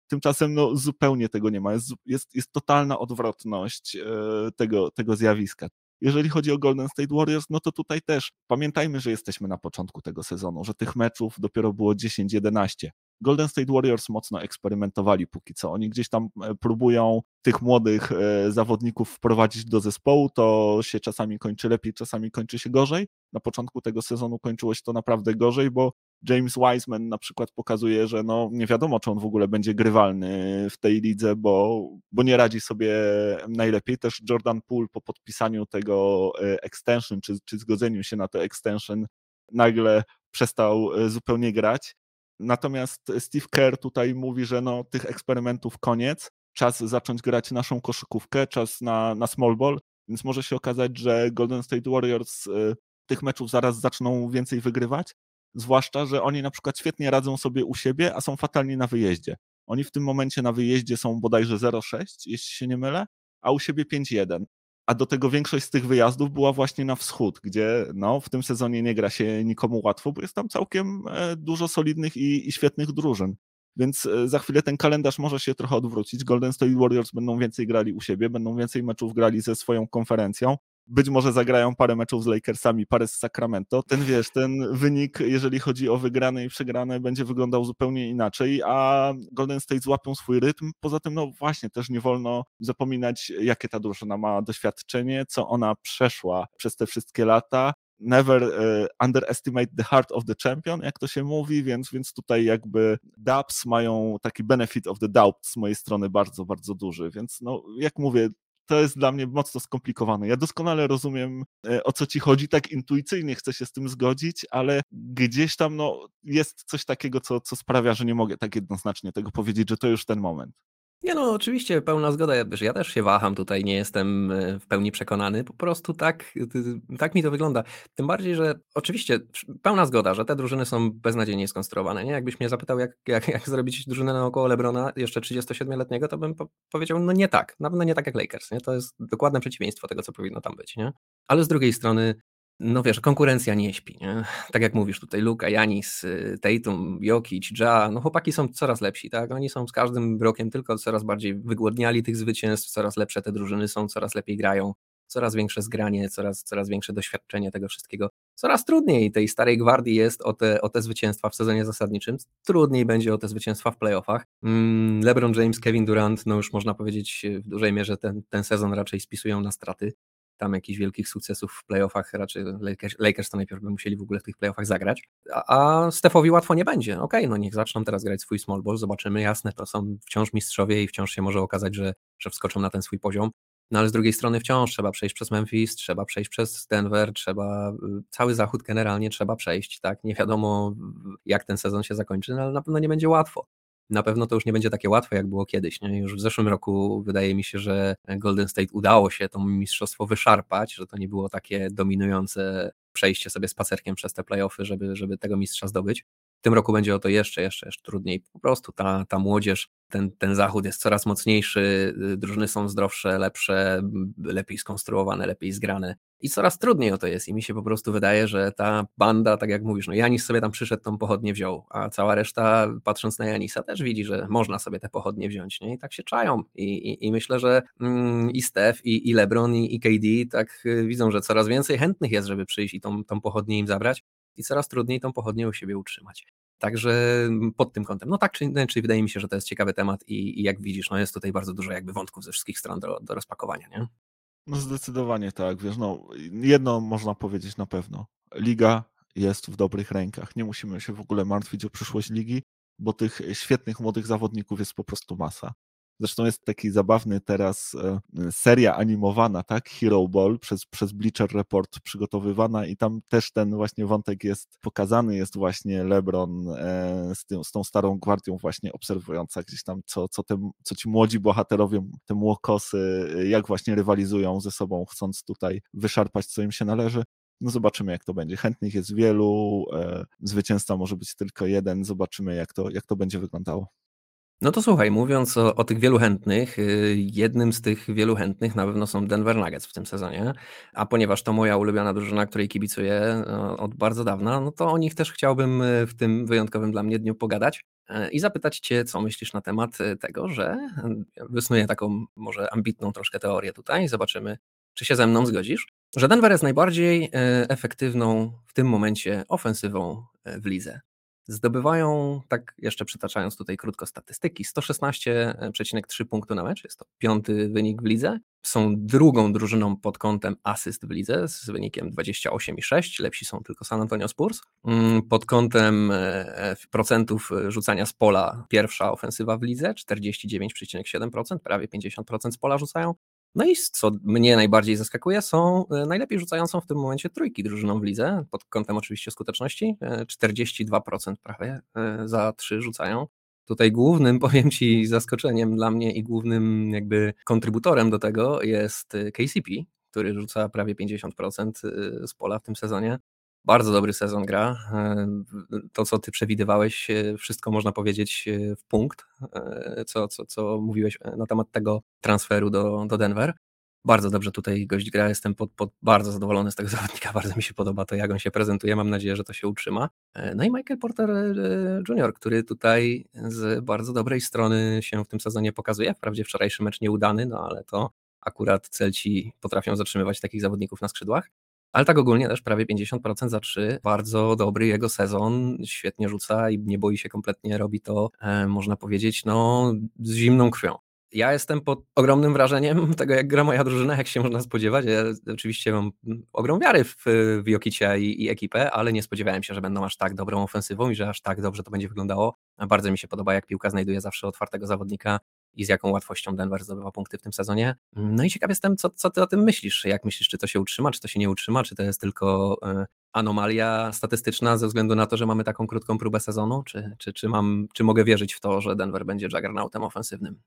Tymczasem no, zupełnie tego nie ma. Jest, jest, jest totalna odwrotność e, tego, tego zjawiska. Jeżeli chodzi o Golden State Warriors, no to tutaj też pamiętajmy, że jesteśmy na początku tego sezonu, że tych meczów dopiero było 10-11. Golden State Warriors mocno eksperymentowali póki co. Oni gdzieś tam e, próbują tych młodych e, zawodników wprowadzić do zespołu. To się czasami kończy lepiej, czasami kończy się gorzej. Na początku tego sezonu kończyło się to naprawdę gorzej, bo James Wiseman na przykład pokazuje, że no nie wiadomo, czy on w ogóle będzie grywalny w tej lidze, bo, bo nie radzi sobie najlepiej. Też Jordan Poole po podpisaniu tego e, extension, czy, czy zgodzeniu się na to extension, nagle przestał e, zupełnie grać. Natomiast Steve Kerr tutaj mówi, że no, tych eksperymentów koniec, czas zacząć grać naszą koszykówkę, czas na, na small ball, więc może się okazać, że Golden State Warriors e, tych meczów zaraz zaczną więcej wygrywać, zwłaszcza, że oni na przykład świetnie radzą sobie u siebie, a są fatalni na wyjeździe. Oni w tym momencie na wyjeździe są bodajże 0,6, jeśli się nie mylę, a u siebie 5,1. A do tego większość z tych wyjazdów była właśnie na wschód, gdzie no, w tym sezonie nie gra się nikomu łatwo, bo jest tam całkiem e, dużo solidnych i, i świetnych drużyn. Więc e, za chwilę ten kalendarz może się trochę odwrócić. Golden State Warriors będą więcej grali u siebie, będą więcej meczów grali ze swoją konferencją, być może zagrają parę meczów z Lakersami, parę z Sacramento. Ten wiesz, ten wynik, jeżeli chodzi o wygrane i przegrane, będzie wyglądał zupełnie inaczej, a Golden State złapią swój rytm. Poza tym, no właśnie, też nie wolno zapominać, jakie ta drużyna ma doświadczenie, co ona przeszła przez te wszystkie lata. never uh, underestimate the heart of the champion, jak to się mówi, więc, więc tutaj jakby dubs mają taki benefit of the doubt z mojej strony bardzo, bardzo duży, więc no, jak mówię, to jest dla mnie mocno skomplikowane. Ja doskonale rozumiem, e, o co ci chodzi, tak intuicyjnie chcę się z tym zgodzić, ale gdzieś tam no, jest coś takiego, co, co sprawia, że nie mogę tak jednoznacznie tego powiedzieć, że to już ten moment. Nie no, oczywiście pełna zgoda, że ja też się waham tutaj, nie jestem e, w pełni przekonany, po prostu tak, tak mi to wygląda. Tym bardziej, że oczywiście pełna zgoda, że te drużyny są beznadziejnie skonstruowane. Nie? Jakbyś mnie zapytał, jak, jak, jak zrobić drużynę naokoło Lebrona, jeszcze 37-letniego, to bym po powiedział, no nie tak, na pewno nie tak jak Lakers. Nie? To jest dokładne przeciwieństwo tego, co powinno tam być. Nie? Ale z drugiej strony no wiesz, konkurencja nie śpi, nie? Tak jak mówisz tutaj, Luka, Janis, y, Tatum, Jokic, Ja, no chłopaki są coraz lepsi, tak? Oni są z każdym rokiem tylko coraz bardziej wygłodniali tych zwycięstw, coraz lepsze te drużyny są, coraz lepiej grają, coraz większe zgranie, coraz, coraz większe doświadczenie tego wszystkiego. Coraz trudniej tej starej gwardii jest o te, o te zwycięstwa w sezonie zasadniczym, trudniej będzie o te zwycięstwa w playoffach. Mm, LeBron James, Kevin Durant, no już można powiedzieć w dużej mierze ten, ten sezon raczej spisują na straty tam jakichś wielkich sukcesów w playoffach, raczej Lakers, Lakers to najpierw by musieli w ogóle w tych playoffach zagrać, a, a Stefowi łatwo nie będzie. Okej, okay, no niech zaczną teraz grać swój small ball, zobaczymy, jasne, to są wciąż mistrzowie i wciąż się może okazać, że, że wskoczą na ten swój poziom, no ale z drugiej strony wciąż trzeba przejść przez Memphis, trzeba przejść przez Denver, trzeba, y, cały zachód generalnie trzeba przejść, tak, nie wiadomo jak ten sezon się zakończy, no ale na pewno nie będzie łatwo na pewno to już nie będzie takie łatwe, jak było kiedyś. Nie? Już w zeszłym roku wydaje mi się, że Golden State udało się to mistrzostwo wyszarpać, że to nie było takie dominujące przejście sobie spacerkiem przez te playoffy, żeby, żeby tego mistrza zdobyć. W tym roku będzie o to jeszcze, jeszcze, jeszcze trudniej. Po prostu ta, ta młodzież, ten, ten zachód jest coraz mocniejszy, y, drużyny są zdrowsze, lepsze, lepiej skonstruowane, lepiej zgrane i coraz trudniej o to jest i mi się po prostu wydaje, że ta banda, tak jak mówisz, no Janis sobie tam przyszedł, tą pochodnię wziął, a cała reszta patrząc na Janisa też widzi, że można sobie te pochodnie wziąć, nie? I tak się czają i, i, i myślę, że mm, i Steph, i, i LeBron, i, i KD tak y, widzą, że coraz więcej chętnych jest, żeby przyjść i tą, tą pochodnię im zabrać i coraz trudniej tą pochodnię u siebie utrzymać. Także pod tym kątem, no tak czy inaczej, wydaje mi się, że to jest ciekawy temat i, i jak widzisz, no jest tutaj bardzo dużo jakby wątków ze wszystkich stron do, do rozpakowania, nie? No zdecydowanie tak, wiesz, no jedno można powiedzieć na pewno. Liga jest w dobrych rękach. Nie musimy się w ogóle martwić o przyszłość ligi, bo tych świetnych młodych zawodników jest po prostu masa. Zresztą jest taki zabawny teraz e, seria animowana, tak? Hero Ball przez, przez Bleacher Report przygotowywana i tam też ten właśnie wątek jest pokazany, jest właśnie LeBron e, z, tym, z tą starą gwardią właśnie obserwująca gdzieś tam, co, co, te, co ci młodzi bohaterowie, te młokosy, jak właśnie rywalizują ze sobą, chcąc tutaj wyszarpać, co im się należy. No zobaczymy, jak to będzie. Chętnych jest wielu, e, zwycięzca może być tylko jeden. Zobaczymy, jak to, jak to będzie wyglądało. No to słuchaj, mówiąc o, o, tych wielu chętnych, y, jednym z tych wielu chętnych na pewno są Denver Nuggets w tym sezonie, a ponieważ to moja ulubiona drużyna, której kibicuję no, od bardzo dawna, no to o nich też chciałbym y, w tym wyjątkowym dla mnie dniu pogadać y, i zapytać Cię, co myślisz na temat tego, że wysnuję taką może ambitną troszkę teorię tutaj, zobaczymy, czy się ze mną zgodzisz, że Denver jest najbardziej efektywną w tym momencie ofensywą w lidze. Zdobywają, tak jeszcze przytaczając tutaj krótko statystyki, 116,3 punktu na mecz, jest to piąty wynik w lidze. Są drugą drużyną pod kątem asyst w lidze z wynikiem 28,6, lepsi są tylko San Antonio Spurs. Mm, pod kątem e, e, procentów rzucania z pola pierwsza ofensywa w lidze, 49,7%, prawie 50% z pola rzucają. No i co mnie najbardziej zaskakuje, są e, najlepiej rzucającą w tym momencie trójki drużyną w lidze, pod kątem oczywiście skuteczności, 42% e, prawie e, za trzy rzucają. Tutaj głównym, powiem Ci, zaskoczeniem dla mnie i głównym jakby kontrybutorem do tego jest KCP, który rzuca prawie 50% z pola w tym sezonie bardzo dobry sezon gra. E, to, co ty przewidywałeś, e, wszystko można powiedzieć e, w punkt, co, co, co mówiłeś na temat tego transferu do, do Denver. Bardzo dobrze tutaj gość gra, jestem pod, pod bardzo zadowolony z tego zawodnika, bardzo mi się podoba to, jak on się prezentuje, mam nadzieję, że to się utrzyma. No i Michael Porter Jr., który tutaj z bardzo dobrej strony się w tym sezonie pokazuje, wprawdzie wczorajszy mecz nieudany, no ale to akurat celci potrafią zatrzymywać takich zawodników na skrzydłach. Ale tak ogólnie też prawie 50% za 3. Bardzo dobry jego sezon, świetnie rzuca i nie boi się kompletnie, robi to, e, można powiedzieć, no, z zimną krwią. Ja jestem pod ogromnym wrażeniem tego, jak gra moja drużyna, jak się można spodziewać. Ja oczywiście mam ogrom wiary w, w Jokicia i, i, ekipę, ale nie spodziewałem się, że będą aż tak dobrą ofensywą i że aż tak dobrze to będzie wyglądało. Bardzo mi się podoba, jak piłka znajduje zawsze otwartego zawodnika i z jaką łatwością Denver zdobywa punkty w tym sezonie. No i ciekaw jestem, co, co ty o tym myślisz? Jak myślisz, czy to się utrzyma, czy to się nie utrzyma, czy to jest tylko e, anomalia statystyczna ze względu na to, że mamy taką krótką próbę sezonu, czy, czy, czy, mam, czy mogę wierzyć w to, że Denver będzie juggernautem ofensywnym?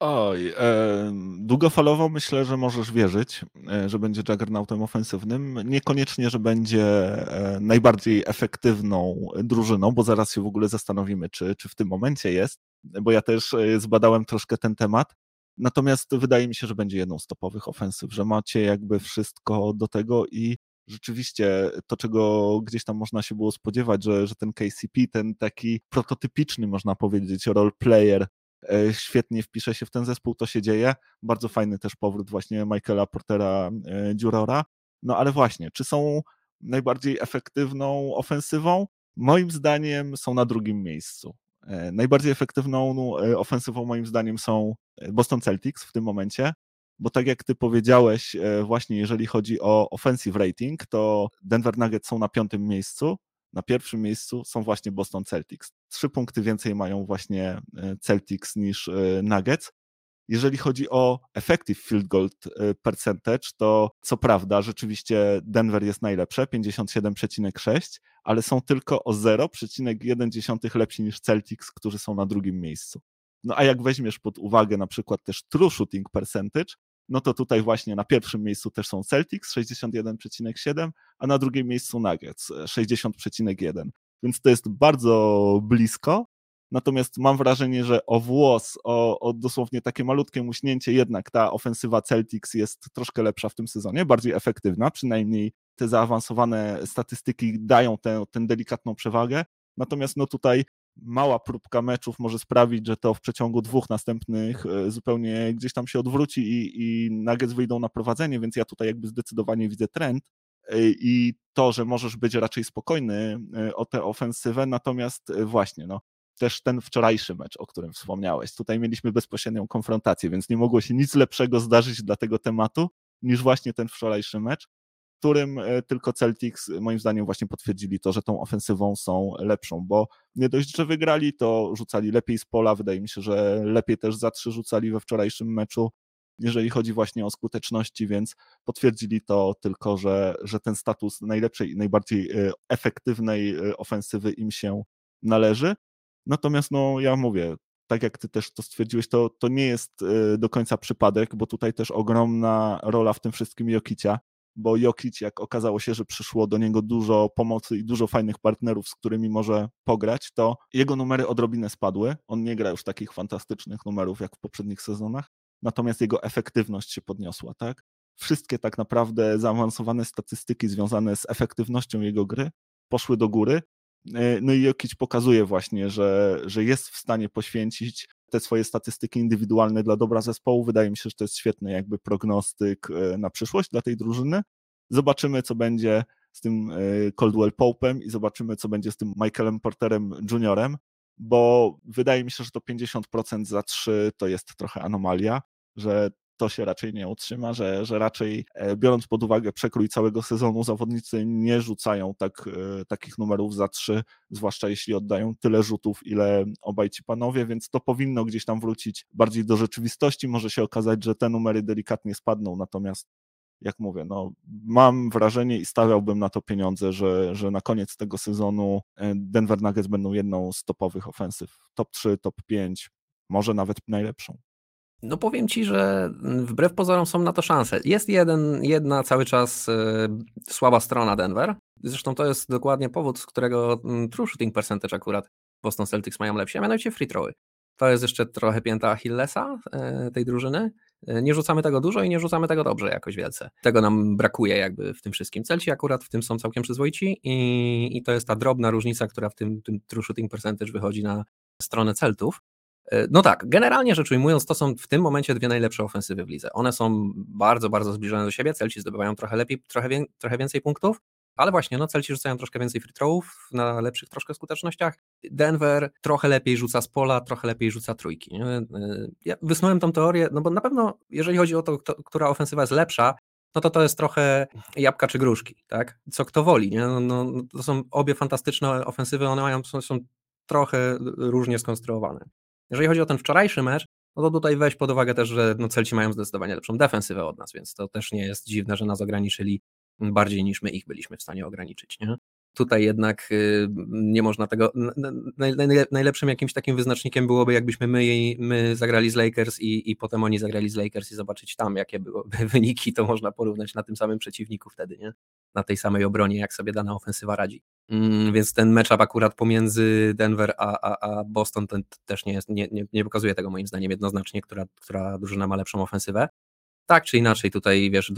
Oj, e, długofalowo myślę, że możesz wierzyć, e, że będzie juggernautem ofensywnym. Niekoniecznie, że będzie e, najbardziej efektywną drużyną, bo zaraz się w ogóle zastanowimy, czy, czy w tym momencie jest, bo ja też e, zbadałem troszkę ten temat. Natomiast wydaje mi się, że będzie jedną z topowych ofensyw, że macie jakby wszystko do tego i rzeczywiście to, czego gdzieś tam można się było spodziewać, że, że ten KCP, ten taki prototypiczny, można powiedzieć, role player, e, świetnie wpisze się w ten zespół, to się dzieje. Bardzo fajny też powrót właśnie Michaela Portera e, Dziurora. No ale właśnie, czy są najbardziej efektywną ofensywą? Moim zdaniem są na drugim miejscu. E, najbardziej efektywną no, ofensywą moim zdaniem są Boston Celtics w tym momencie, bo tak jak ty powiedziałeś, właśnie jeżeli chodzi o offensive rating, to Denver Nuggets są na piątym miejscu, na pierwszym miejscu są właśnie Boston Celtics. Trzy punkty więcej mają właśnie Celtics niż Nuggets. Jeżeli chodzi o effective field goal percentage, to co prawda rzeczywiście Denver jest najlepsze, 57,6, ale są tylko o 0,1 lepsi niż Celtics, którzy są na drugim miejscu. No a jak weźmiesz pod uwagę na przykład też true shooting percentage, no to tutaj właśnie na pierwszym miejscu też są Celtics 61,7, a na drugim miejscu Nuggets 60,1. Więc to jest bardzo blisko. Natomiast mam wrażenie, że o włos, o, o dosłownie takie malutkie muśnięcie, jednak ta ofensywa Celtics jest troszkę lepsza w tym sezonie, bardziej efektywna, przynajmniej te zaawansowane statystyki dają tę, tę delikatną przewagę. Natomiast no tutaj mała próbka meczów może sprawić, że to w przeciągu dwóch następnych e, zupełnie gdzieś tam się odwróci i, i Nuggets wyjdą na prowadzenie, więc ja tutaj jakby zdecydowanie widzę trend e, i to, że możesz być raczej spokojny e, o tę ofensywę, natomiast właśnie, no, też ten wczorajszy mecz, o którym wspomniałeś. Tutaj mieliśmy bezpośrednią konfrontację, więc nie mogło się nic lepszego zdarzyć dla tego tematu niż właśnie ten wczorajszy mecz którym e, tylko Celtics moim zdaniem właśnie potwierdzili to, że tą ofensywą są lepszą, bo nie dość, że wygrali, to rzucali lepiej z pola, wydaje mi się, że lepiej też za trzy rzucali we wczorajszym meczu, jeżeli chodzi właśnie o skuteczności, więc potwierdzili to tylko, że, że ten status najlepszej i najbardziej e, efektywnej e, ofensywy im się należy. Natomiast no ja mówię, tak jak ty też to stwierdziłeś, to, to nie jest do końca przypadek, bo tutaj też ogromna rola w tym wszystkim Jokicia, bo Jokic, jak okazało się, że przyszło do niego dużo pomocy i dużo fajnych partnerów, z którymi może pograć, to jego numery odrobinę spadły. On nie gra już takich fantastycznych numerów jak w poprzednich sezonach, natomiast jego efektywność się podniosła, tak? Wszystkie tak naprawdę zaawansowane statystyki związane z efektywnością jego gry poszły do góry. E, no i Jokic pokazuje właśnie, że, że jest w stanie poświęcić te swoje statystyki indywidualne dla dobra zespołu. Wydaje mi się, że to jest świetny jakby prognostyk e, na przyszłość dla tej drużyny. Zobaczymy, co będzie z tym e, Coldwell Pope'em i zobaczymy, co będzie z tym Michaelem Porterem Juniorem, bo wydaje mi się, że to 50% za 3 to jest trochę anomalia, że to się raczej nie utrzyma, że, że raczej e, biorąc pod uwagę przekrój całego sezonu, zawodnicy nie rzucają tak, e, takich numerów za trzy, zwłaszcza jeśli oddają tyle rzutów, ile obaj ci panowie, więc to powinno gdzieś tam wrócić bardziej do rzeczywistości. Może się okazać, że te numery delikatnie spadną, natomiast jak mówię, no, mam wrażenie i stawiałbym na to pieniądze, że, że na koniec tego sezonu e, Denver Nuggets będą jedną z topowych ofensyw. Top 3, top 5, może nawet najlepszą. No powiem ci, że wbrew pozorom są na to szanse. Jest jeden, jedna cały czas y, słaba strona Denver. Zresztą to jest dokładnie powód, z którego y, true shooting percentage akurat Boston Celtics mają lepsze, a mianowicie free throwy. To jest jeszcze trochę pięta Achillesa y, tej drużyny. Nie rzucamy tego dużo i nie rzucamy tego dobrze jakoś wielce. Tego nam brakuje jakby w tym wszystkim. Celci akurat w tym są całkiem przyzwoici i, i to jest ta drobna różnica, która w tym, tym true shooting percentage wychodzi na stronę Celtów. E, no tak, generalnie rzecz ujmując, to są w tym momencie dwie najlepsze ofensywy w lidze. One są bardzo, bardzo zbliżone do siebie, Celci zdobywają trochę lepiej, trochę, wie, trochę więcej punktów, Ale właśnie, no Celci rzucają troszkę więcej free throwów na lepszych troszkę skutecznościach. Denver trochę lepiej rzuca z pola, trochę lepiej rzuca trójki. Nie? Ja wysnułem tą teorię, no bo na pewno, jeżeli chodzi o to, kto, która ofensywa jest lepsza, no to to jest trochę jabłka czy gruszki, tak? Co kto woli, nie? No, no, to są obie fantastyczne ofensywy, one mają, są, są trochę różnie skonstruowane. Jeżeli chodzi o ten wczorajszy mecz, no to tutaj weź pod uwagę też, że no Celci mają zdecydowanie lepszą defensywę od nas, więc to też nie jest dziwne, że nas ograniczyli bardziej niż my ich byliśmy w stanie ograniczyć. Nie? Tutaj jednak y, nie można tego. Najlepszym jakimś takim wyznacznikiem byłoby, jakbyśmy my, my zagrali z Lakers i, i potem oni zagrali z Lakers i zobaczyć tam, jakie byłyby wyniki, to można porównać na tym samym przeciwniku wtedy, nie? Na tej samej obronie, jak sobie dana ofensywa radzi. Mm, więc ten matchup akurat pomiędzy Denver a, a, a Boston ten też nie, jest, nie, nie, nie pokazuje tego moim zdaniem jednoznacznie, która, która drużyna ma lepszą ofensywę. Tak czy inaczej, tutaj wiesz,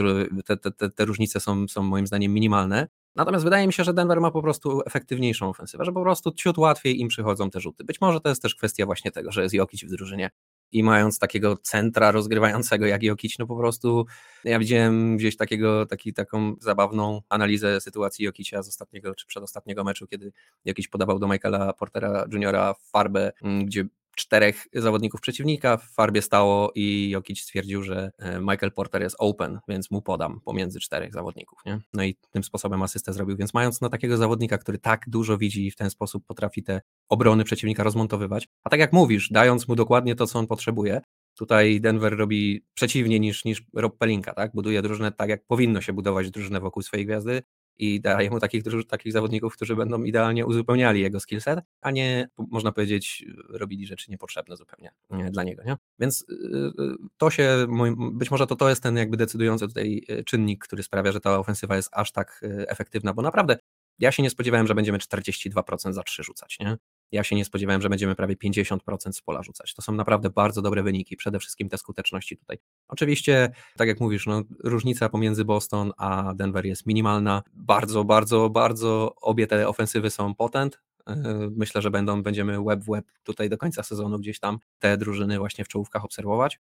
te, te, te różnice są, są moim zdaniem minimalne. Natomiast wydaje mi się, że Denver ma po prostu efektywniejszą ofensywę, że po prostu ciut łatwiej im przychodzą te rzuty. Być może to jest też kwestia właśnie tego, że jest Jokic w drużynie i mając takiego centra rozgrywającego jak Jokic, no po prostu ja widziałem gdzieś takiego, taki, taką zabawną analizę sytuacji Jokicia z ostatniego czy przedostatniego meczu, kiedy Jokic podawał do Michaela Portera Juniora farbę, mm, gdzie czterech zawodników przeciwnika w farbie stało i Jokic stwierdził, że e, Michael Porter jest open, więc mu podam pomiędzy czterech zawodników. Nie? No i tym sposobem asystę zrobił, więc mając no, takiego zawodnika, który tak dużo widzi i w ten sposób potrafi te obrony przeciwnika rozmontowywać, a tak jak mówisz, dając mu dokładnie to, co on potrzebuje, Tutaj Denver robi przeciwnie niż, niż Rob Pelinka, tak? Buduje drużynę tak, jak powinno się budować drużynę wokół swojej gwiazdy i daje mu takich, takich zawodników, którzy będą idealnie uzupełniali jego skillset, a nie, można powiedzieć, robili rzeczy niepotrzebne zupełnie nie, dla niego. Nie? Więc y, y, to się, być może to, to jest ten jakby decydujący tutaj y, czynnik, który sprawia, że ta ofensywa jest aż tak efektywna, bo naprawdę ja się nie spodziewałem, że będziemy 42% za 3 rzucać. Nie? Ja się nie spodziewałem, że będziemy prawie 50% z pola rzucać. To są naprawdę bardzo dobre wyniki, przede wszystkim te skuteczności tutaj. Oczywiście, tak jak mówisz, no, różnica pomiędzy Boston a Denver jest minimalna. Bardzo, bardzo, bardzo obie te ofensywy są potent. E, myślę, że będą, będziemy web w web tutaj do końca sezonu gdzieś tam te drużyny właśnie w czołówkach obserwować.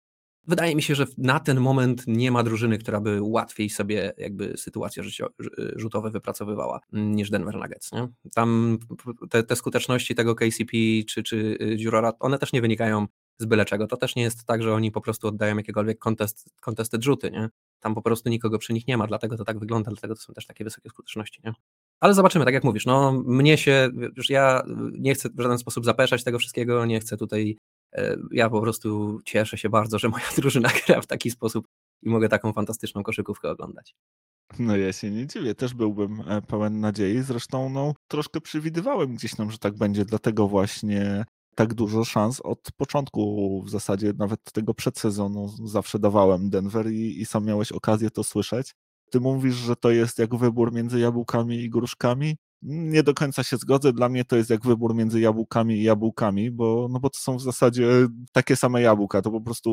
Wydaje mi się, że na ten moment nie ma drużyny, która by łatwiej sobie jakby sytuacje rzutowe wypracowywała niż Denver Nuggets. Nie? Tam te, te, skuteczności tego KCP czy, czy Dziurora, one też nie wynikają z byle czego. To też nie jest tak, że oni po prostu oddają jakiekolwiek contest, contested rzuty. Nie? Tam po prostu nikogo przy nich nie ma, dlatego to tak wygląda, dlatego to są też takie wysokie skuteczności. Nie? Ale zobaczymy, tak jak mówisz, no mnie się, już ja nie chcę w żaden sposób zapeszać tego wszystkiego, nie chcę tutaj ja po prostu cieszę się bardzo, że moja drużyna gra w taki sposób i mogę taką fantastyczną koszykówkę oglądać. No ja się nie dziwię, też byłbym e, pełen nadziei. Zresztą no, troszkę przewidywałem gdzieś tam, że tak będzie, dlatego właśnie tak dużo szans od początku w zasadzie, nawet tego przedsezonu zawsze dawałem Denver i, i sam miałeś okazję to słyszeć. Ty mówisz, że to jest jak wybór między jabłkami i gruszkami nie do końca się zgodzę. Dla mnie to jest jak wybór między jabłkami i jabłkami, bo, no bo to są w zasadzie takie same jabłka. To po prostu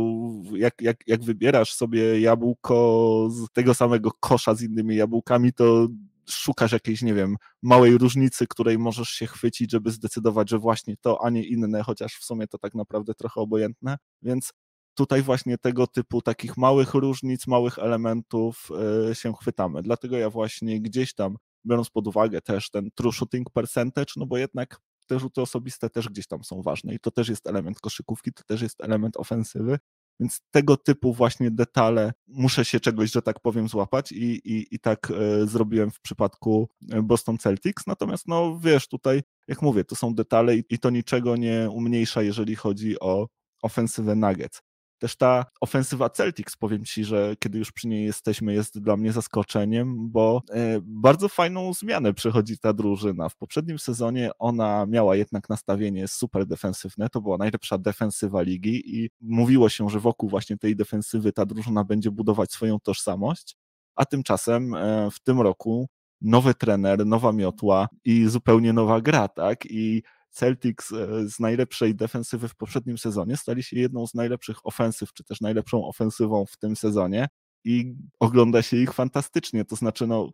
jak, jak, jak wybierasz sobie jabłko z tego samego kosza z innymi jabłkami, to szukasz jakiejś, nie wiem, małej różnicy, której możesz się chwycić, żeby zdecydować, że właśnie to, a nie inne, chociaż w sumie to tak naprawdę trochę obojętne. Więc tutaj właśnie tego typu takich małych różnic, małych elementów yy, się chwytamy. Dlatego ja właśnie gdzieś tam biorąc pod uwagę też ten true shooting percentage, no bo jednak te rzuty osobiste też gdzieś tam są ważne i to też jest element koszykówki, to też jest element ofensywy, więc tego typu właśnie detale muszę się czegoś, że tak powiem, złapać i, i, i tak e, zrobiłem w przypadku e, Boston Celtics. Natomiast, no wiesz, tutaj, jak mówię, to są detale i, i to niczego nie umniejsza, jeżeli chodzi o ofensywę Nuggets. Też ta ofensywa Celtics, powiem Ci, że kiedy już przy niej jesteśmy, jest dla mnie zaskoczeniem, bo e, bardzo fajną zmianę przechodzi ta drużyna. W poprzednim sezonie ona miała jednak nastawienie super defensywne, to była najlepsza defensywa ligi i mówiło się, że wokół właśnie tej defensywy ta drużyna będzie budować swoją tożsamość, a tymczasem e, w tym roku nowy trener, nowa miotła i zupełnie nowa gra, tak? I Celtics e, z najlepszej defensywy w poprzednim sezonie stali się jedną z najlepszych ofensyw, czy też najlepszą ofensywą w tym sezonie i ogląda się ich fantastycznie. To znaczy, no,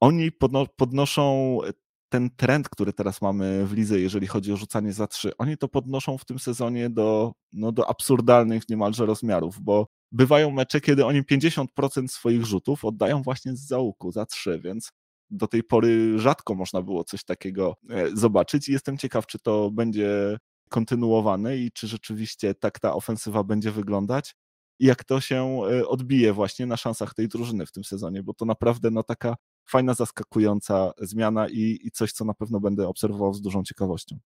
oni podno podnoszą ten trend, który teraz mamy w lidze, jeżeli chodzi o rzucanie za trzy, oni to podnoszą w tym sezonie do, no, do absurdalnych niemalże rozmiarów, bo bywają mecze, kiedy oni 50% swoich rzutów oddają właśnie z załuku, za trzy, więc do tej pory rzadko można było coś takiego zobaczyć i jestem ciekaw, czy to będzie kontynuowane i czy rzeczywiście tak ta ofensywa będzie wyglądać i jak to się odbije właśnie na szansach tej drużyny w tym sezonie, bo to naprawdę no taka fajna, zaskakująca zmiana i, i coś, co na pewno będę obserwował z dużą ciekawością.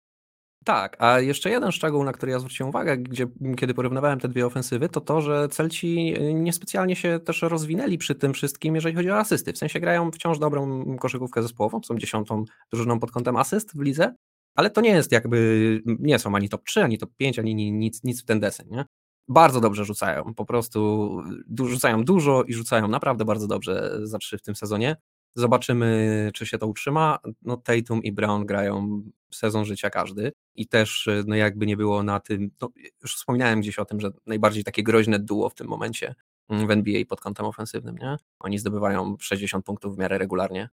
Tak, a jeszcze jeden szczegół, na który ja zwróciłem uwagę, gdzie, kiedy porównywałem te dwie ofensywy, to to, że Celci y, niespecjalnie się też rozwinęli przy tym wszystkim, jeżeli chodzi o asysty. W sensie grają wciąż dobrą koszykówkę zespołową, są dziesiątą drużyną pod kątem asyst w lidze, ale to nie jest jakby, nie są ani top 3, ani top 5, ani nic, nic w ten desen, nie? Bardzo dobrze rzucają, po prostu rzucają dużo i rzucają naprawdę bardzo dobrze za trzy w tym sezonie. Zobaczymy, czy się to utrzyma. No, Tatum i Brown grają sezon życia każdy i też, no jakby nie było na tym, no, już wspominałem gdzieś o tym, że najbardziej takie groźne duo w tym momencie w NBA pod kątem ofensywnym, nie? Oni zdobywają 60 punktów w miarę regularnie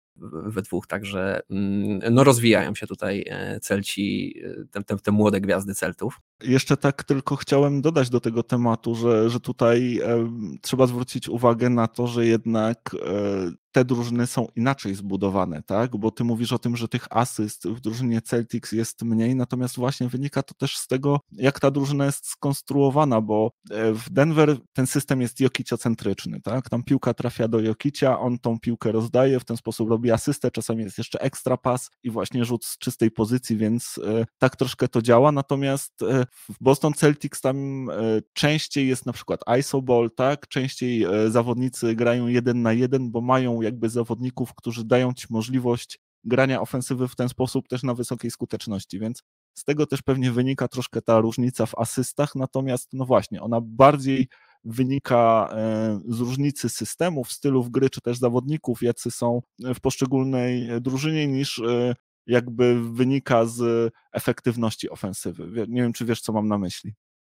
we dwóch, także mm, no rozwijają się tutaj e, Celci, e, te, te, te młode gwiazdy Celtów. Jeszcze tak tylko chciałem dodać do tego tematu, że, że tutaj e, trzeba zwrócić uwagę na to, że jednak e, te drużyny są inaczej zbudowane, tak? Bo ty mówisz o tym, że tych asyst w drużynie Celtics jest mniej, natomiast właśnie wynika to też z tego, jak ta drużyna jest skonstruowana, bo e, w Denver ten system jest jokiciocentryczny, tak? Tam piłka trafia do Jokicia, on tą piłkę rozdaje, w ten sposób robi asystę, czasami jest jeszcze ekstra pas i właśnie rzut z czystej pozycji, więc e, tak troszkę to działa, natomiast e, w Boston Celtics tam częściej jest na przykład ISO ball, tak? Częściej zawodnicy grają jeden na jeden, bo mają jakby zawodników, którzy dają ci możliwość grania ofensywy w ten sposób też na wysokiej skuteczności, więc z tego też pewnie wynika troszkę ta różnica w asystach, natomiast no właśnie, ona bardziej wynika e, z różnicy systemów, stylów gry, czy też zawodników, jacy są w poszczególnej drużynie, niż e, jakby wynika z efektywności ofensywy. Nie wiem, czy wiesz, co mam na myśli.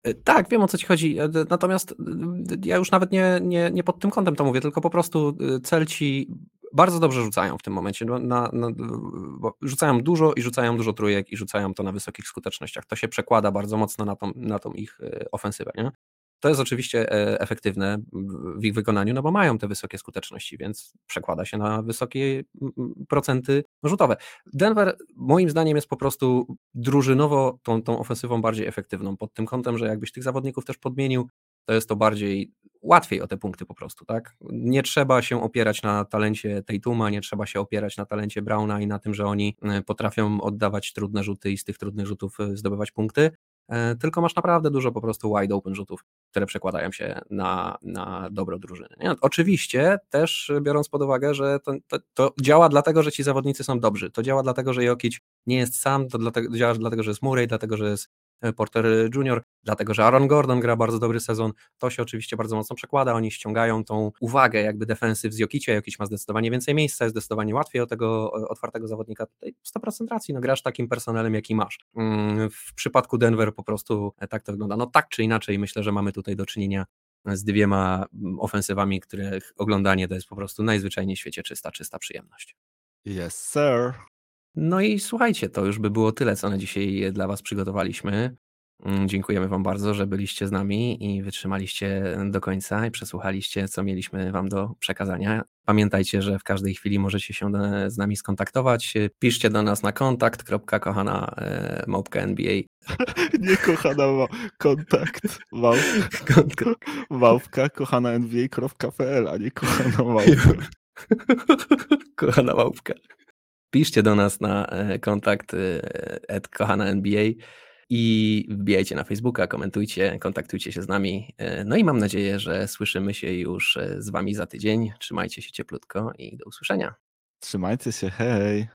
E, tak, wiem o co ci chodzi. E, natomiast e, ja już nawet nie, nie, nie pod tym kątem to mówię, tylko po prostu celci bardzo dobrze rzucają w tym momencie. No, na, na, rzucają dużo i rzucają dużo trójek i rzucają to na wysokich skutecznościach. To się przekłada bardzo mocno na tą, na tą ich ofensywę. Nie? To jest oczywiście efektywne w ich wykonaniu, no bo mają te wysokie skuteczności, więc przekłada się na wysokie procenty rzutowe. Denver moim zdaniem jest po prostu drużynowo tą, tą ofensywą bardziej efektywną pod tym kątem, że jakbyś tych zawodników też podmienił, to jest to bardziej łatwiej o te punkty po prostu, tak? Nie trzeba się opierać na talencie Tatuma, nie trzeba się opierać na talencie Browna i na tym, że oni potrafią oddawać trudne rzuty i z tych trudnych rzutów zdobywać punkty, E, tylko masz naprawdę dużo po prostu wide open rzutów, które przekładają się na, na dobro drużyny. Nie? Oczywiście też biorąc pod uwagę, że to, to, to, działa dlatego, że ci zawodnicy są dobrzy, to działa dlatego, że Jokic nie jest sam, to dlatego, działa dlatego, że jest Murray, dlatego, że jest E, Porter Jr., dlatego że Aaron Gordon gra bardzo dobry sezon. To się oczywiście bardzo mocno przekłada. Oni ściągają tą uwagę jakby defensyw z Jokicia. Jokic ma zdecydowanie więcej miejsca, jest zdecydowanie łatwiej o tego otwartego zawodnika. Tutaj 100% racji, no grasz takim personelem, jaki masz. Mm, w przypadku Denver po prostu e, tak to wygląda. No tak czy inaczej myślę, że mamy tutaj do czynienia z dwiema mm, ofensywami, których oglądanie to jest po prostu najzwyczajniej w świecie czysta, czysta przyjemność. Yes, sir. No i słuchajcie, to już by było tyle, co na dzisiaj dla Was przygotowaliśmy. Mm, dziękujemy Wam bardzo, że byliście z nami i wytrzymaliście do końca i przesłuchaliście, co mieliśmy Wam do przekazania. Pamiętajcie, że w każdej chwili możecie się z nami skontaktować. Piszcie do nas na kontakt.kochana e, małpka NBA. Nie kochana ma kontakt małpka, małpka kochana NBA.pl, a nie kochana małpka. kochana małpka piszcie do nas na e, kontakt e, kochana NBA i wbijajcie na Facebooka, komentujcie, kontaktujcie się z nami. E, no i mam nadzieję, że słyszymy się już z Wami za tydzień. Trzymajcie się cieplutko i do usłyszenia. Trzymajcie się, hej.